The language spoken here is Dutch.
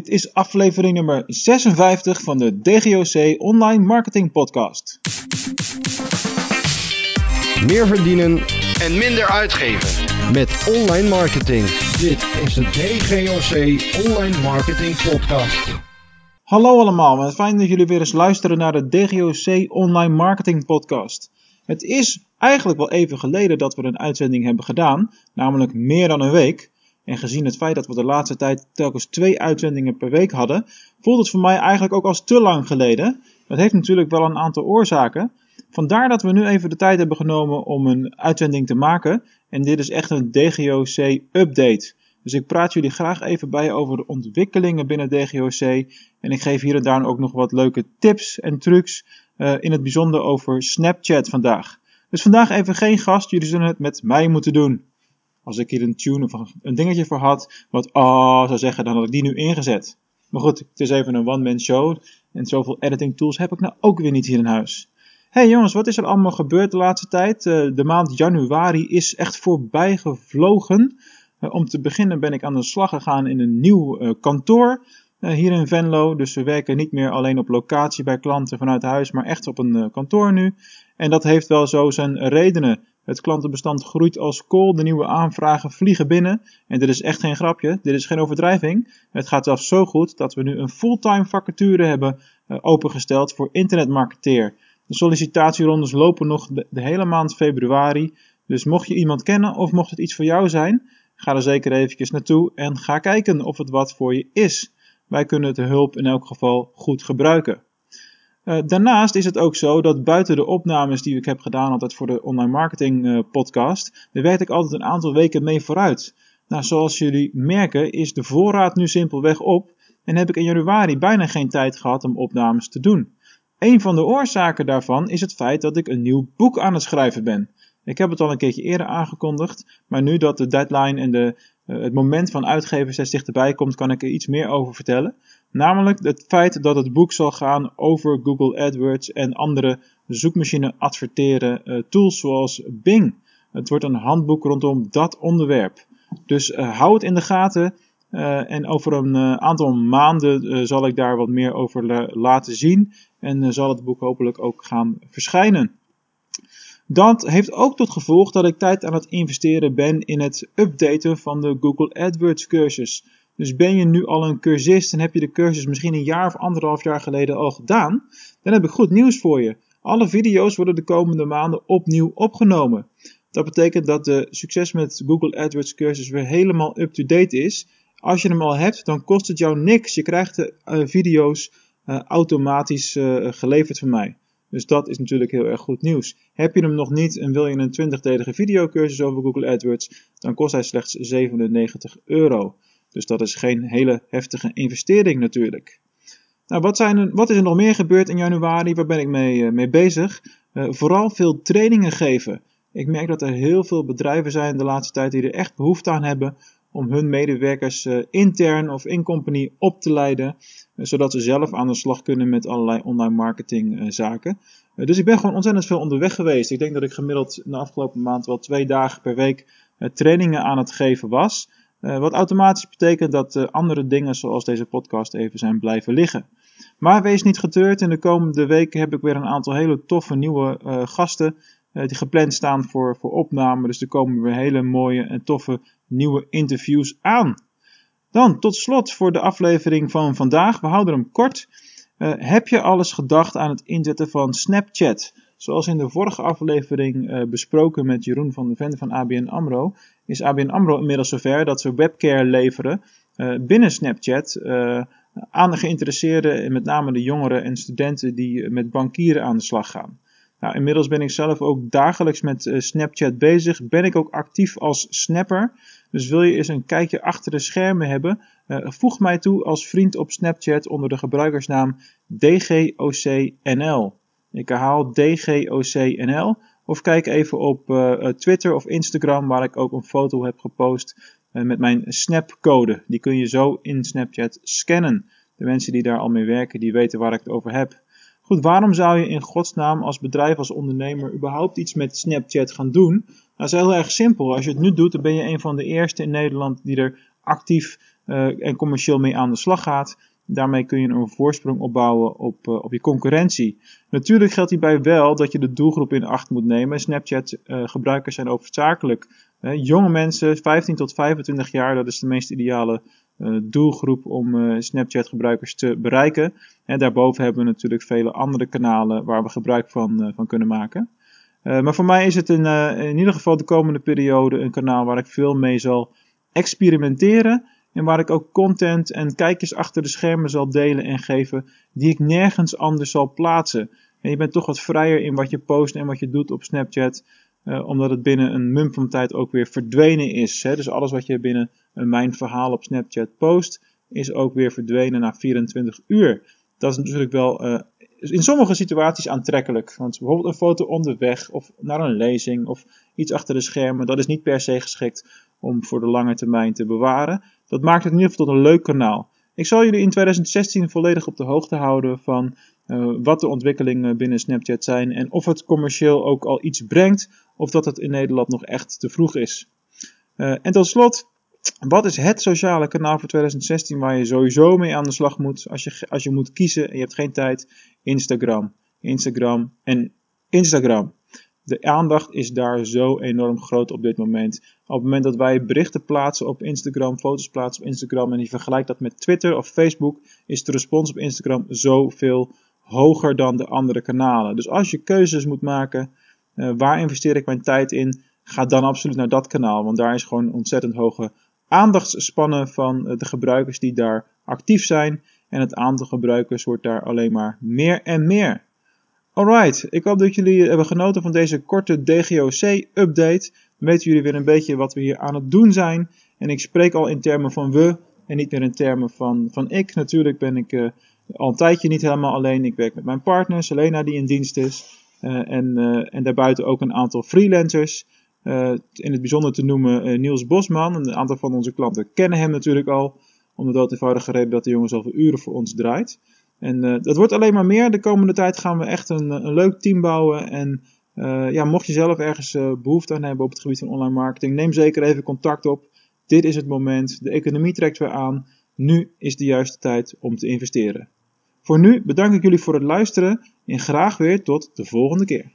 Dit is aflevering nummer 56 van de DGOC Online Marketing Podcast. Meer verdienen en minder uitgeven. met online marketing. Dit is de DGOC Online Marketing Podcast. Hallo allemaal, wat fijn dat jullie weer eens luisteren naar de DGOC Online Marketing Podcast. Het is eigenlijk wel even geleden dat we een uitzending hebben gedaan, namelijk meer dan een week. En gezien het feit dat we de laatste tijd telkens twee uitzendingen per week hadden, voelt het voor mij eigenlijk ook als te lang geleden. Dat heeft natuurlijk wel een aantal oorzaken. Vandaar dat we nu even de tijd hebben genomen om een uitzending te maken. En dit is echt een DGOC-update. Dus ik praat jullie graag even bij over de ontwikkelingen binnen DGOC. En ik geef hier en daar ook nog wat leuke tips en trucs. Uh, in het bijzonder over Snapchat vandaag. Dus vandaag even geen gast, jullie zullen het met mij moeten doen. Als ik hier een tune of een dingetje voor had, wat ah zou zeggen, dan had ik die nu ingezet. Maar goed, het is even een one-man show. En zoveel editing tools heb ik nou ook weer niet hier in huis. Hey jongens, wat is er allemaal gebeurd de laatste tijd? Uh, de maand januari is echt voorbij gevlogen. Uh, om te beginnen ben ik aan de slag gegaan in een nieuw uh, kantoor hier in Venlo. Dus we werken niet meer alleen op locatie bij klanten vanuit huis, maar echt op een kantoor nu. En dat heeft wel zo zijn redenen. Het klantenbestand groeit als kool, de nieuwe aanvragen vliegen binnen. En dit is echt geen grapje, dit is geen overdrijving. Het gaat zelfs zo goed dat we nu een fulltime vacature hebben opengesteld voor internetmarketeer. De sollicitatierondes lopen nog de, de, hele maand februari. Dus mocht je iemand kennen of mocht het iets voor jou zijn, ga er zeker eventjes naartoe en ga kijken of het wat voor je is. Wij kunnen de hulp in elk geval goed gebruiken. Uh, daarnaast is het ook zo dat buiten de opnames die ik heb gedaan altijd voor de online marketing uh, podcast, daar werk ik altijd een aantal weken mee vooruit. Nou, zoals jullie merken is de voorraad nu simpelweg op en heb ik in januari bijna geen tijd gehad om opnames te doen. Een van de oorzaken daarvan is het feit dat ik een nieuw boek aan het schrijven ben. Ik heb het al een keertje eerder aangekondigd, maar nu dat de deadline en de, het moment van uitgeven steeds dichterbij komt, kan ik er iets meer over vertellen. Namelijk het feit dat het boek zal gaan over Google AdWords en andere zoekmachine adverteren uh, tools zoals Bing. Het wordt een handboek rondom dat onderwerp. Dus uh, hou het in de gaten. En over een aantal maanden zal ik daar wat meer over laten zien. En zal het boek hopelijk ook gaan verschijnen. Dat heeft ook tot gevolg dat ik tijd aan het investeren ben in het updaten van de Google AdWords cursus. Dus ben je nu al een cursist en heb je de cursus misschien een jaar of anderhalf jaar geleden al gedaan, dan heb ik goed nieuws voor je. Alle video's worden de komende maanden opnieuw opgenomen. Dat betekent dat de succes met Google AdWords cursus weer helemaal up-to-date is. Als je hem al hebt, dan kost het jou niks. Je krijgt de uh, video's uh, automatisch uh, geleverd van mij. Dus dat is natuurlijk heel erg goed nieuws. Heb je hem nog niet en wil je een 20-delige videocursus over Google AdWords, dan kost hij slechts 97 euro. Dus dat is geen hele heftige investering natuurlijk. Nou, wat, zijn wat is er nog meer gebeurd in januari? Waar ben ik mee, mee bezig? vooral veel trainingen geven. Ik merk dat er heel veel bedrijven zijn de laatste tijd die er echt behoefte aan hebben om hun medewerkers uh, intern of in company op te leiden, uh, zodat ze zelf aan de slag kunnen met allerlei online marketing uh, zaken. dus ik ben gewoon ontzettend veel onderweg geweest. Ik denk dat ik gemiddeld de afgelopen maand wel twee dagen per week trainingen aan het geven was. wat automatisch betekent dat andere dingen zoals deze podcast even zijn blijven liggen. Maar wees niet getreurd, in de komende weken heb ik weer een aantal hele toffe nieuwe gasten die gepland staan voor, voor opname. Dus er komen weer hele mooie en toffe nieuwe interviews aan. Dan tot slot voor de aflevering van vandaag. We houden hem kort. Uh, heb je alles gedacht aan het inzetten van Snapchat? Zoals in de vorige aflevering uh, besproken met Jeroen van de Ven van ABN AMRO, is ABN AMRO inmiddels zover dat ze webcare leveren uh, binnen Snapchat aan de geïnteresseerden, en met name de jongeren en studenten die met bankieren aan de slag gaan. Nou, inmiddels ben ik zelf ook dagelijks met Snapchat bezig. Ben ik ook actief als snapper. Dus wil je eens een kijkje achter de schermen hebben, uh, voeg mij toe als vriend op Snapchat onder de gebruikersnaam DGOCNL. Ik herhaal DGOCNL. Of kijk even op uh, Twitter of Instagram, waar ik ook een foto heb gepost met mijn Snapcode. Die kun je zo in Snapchat scannen. De mensen die daar al mee werken, die weten waar ik het over heb. Goed, waarom zou je in godsnaam als bedrijf, als ondernemer, überhaupt iets met Snapchat gaan doen? Dat is heel erg simpel. Als je het nu doet, dan ben je een van de eerste in Nederland die er actief en commercieel mee aan de slag gaat. Daarmee kun je een voorsprong opbouwen op, op je concurrentie. Natuurlijk geldt hierbij wel dat je de doelgroep in acht moet nemen. Snapchat-gebruikers zijn overzakelijk jonge mensen, 15 tot 25 jaar, dat is de meest ideale doelgroep om Snapchat-gebruikers te bereiken. En daarboven hebben we natuurlijk vele andere kanalen waar we gebruik van, van kunnen maken. Maar voor mij is het in, in ieder geval de komende periode een kanaal waar ik veel mee zal experimenteren. En waar ik ook content en kijkers achter de schermen zal delen en geven die ik nergens anders zal plaatsen. En je bent toch wat vrijer in wat je post en wat je doet op Snapchat. Uh, omdat het binnen een mum van tijd ook weer verdwenen is. Hè? Dus alles wat je binnen een mijn verhaal op Snapchat post, is ook weer verdwenen na 24 uur. Dat is natuurlijk wel uh, in sommige situaties aantrekkelijk. Want bijvoorbeeld een foto onderweg of naar een lezing of iets achter de schermen, dat is niet per se geschikt om voor de lange termijn te bewaren. Dat maakt het in ieder geval tot een leuk kanaal. Ik zal jullie in 2016 volledig op de hoogte houden van uh, wat de ontwikkelingen binnen Snapchat zijn en of het commercieel ook al iets brengt of dat het in Nederland nog echt te vroeg is. Uh, en tot slot, wat is het sociale kanaal voor 2016 waar je sowieso mee aan de slag moet als je, als je moet kiezen en je hebt geen tijd? Instagram. Instagram en Instagram. De aandacht is daar zo enorm groot op dit moment. Op het moment dat wij berichten plaatsen op Instagram, foto's plaatsen op Instagram en je vergelijkt dat met Twitter of Facebook, is de respons op Instagram zoveel hoger dan de andere kanalen. Dus als je keuzes moet maken, uh, waar investeer ik mijn tijd in, ga dan absoluut naar dat kanaal. Want daar is gewoon ontzettend hoge aandachtsspannen van eh, de gebruikers die daar actief zijn. En het aantal gebruikers wordt daar alleen maar meer en meer. Alright, ik hoop dat jullie hebben genoten van deze korte DGOC-update. Dan weten jullie weer een beetje wat we hier aan het doen zijn. En ik spreek al in termen van we en niet meer in termen van, van ik. Natuurlijk ben ik uh, al een tijdje niet helemaal alleen. Ik werk met mijn partner, Selena, die in dienst is. En, en daarbuiten ook een aantal freelancers. Uh, in het bijzonder te noemen Niels Bosman. Een aantal van onze klanten kennen hem natuurlijk al. Om de dood eenvoudige reden dat de jongen zoveel uren voor ons draait. En uh, dat wordt alleen maar meer. De komende tijd gaan we echt een, leuk team bouwen. En ja, mocht je zelf ergens behoefte aan hebben op het gebied van online marketing, neem zeker even contact op. Dit is het moment. De economie trekt weer aan. Nu is de juiste tijd om te investeren. Voor nu bedank ik jullie voor het luisteren en graag weer tot de volgende keer.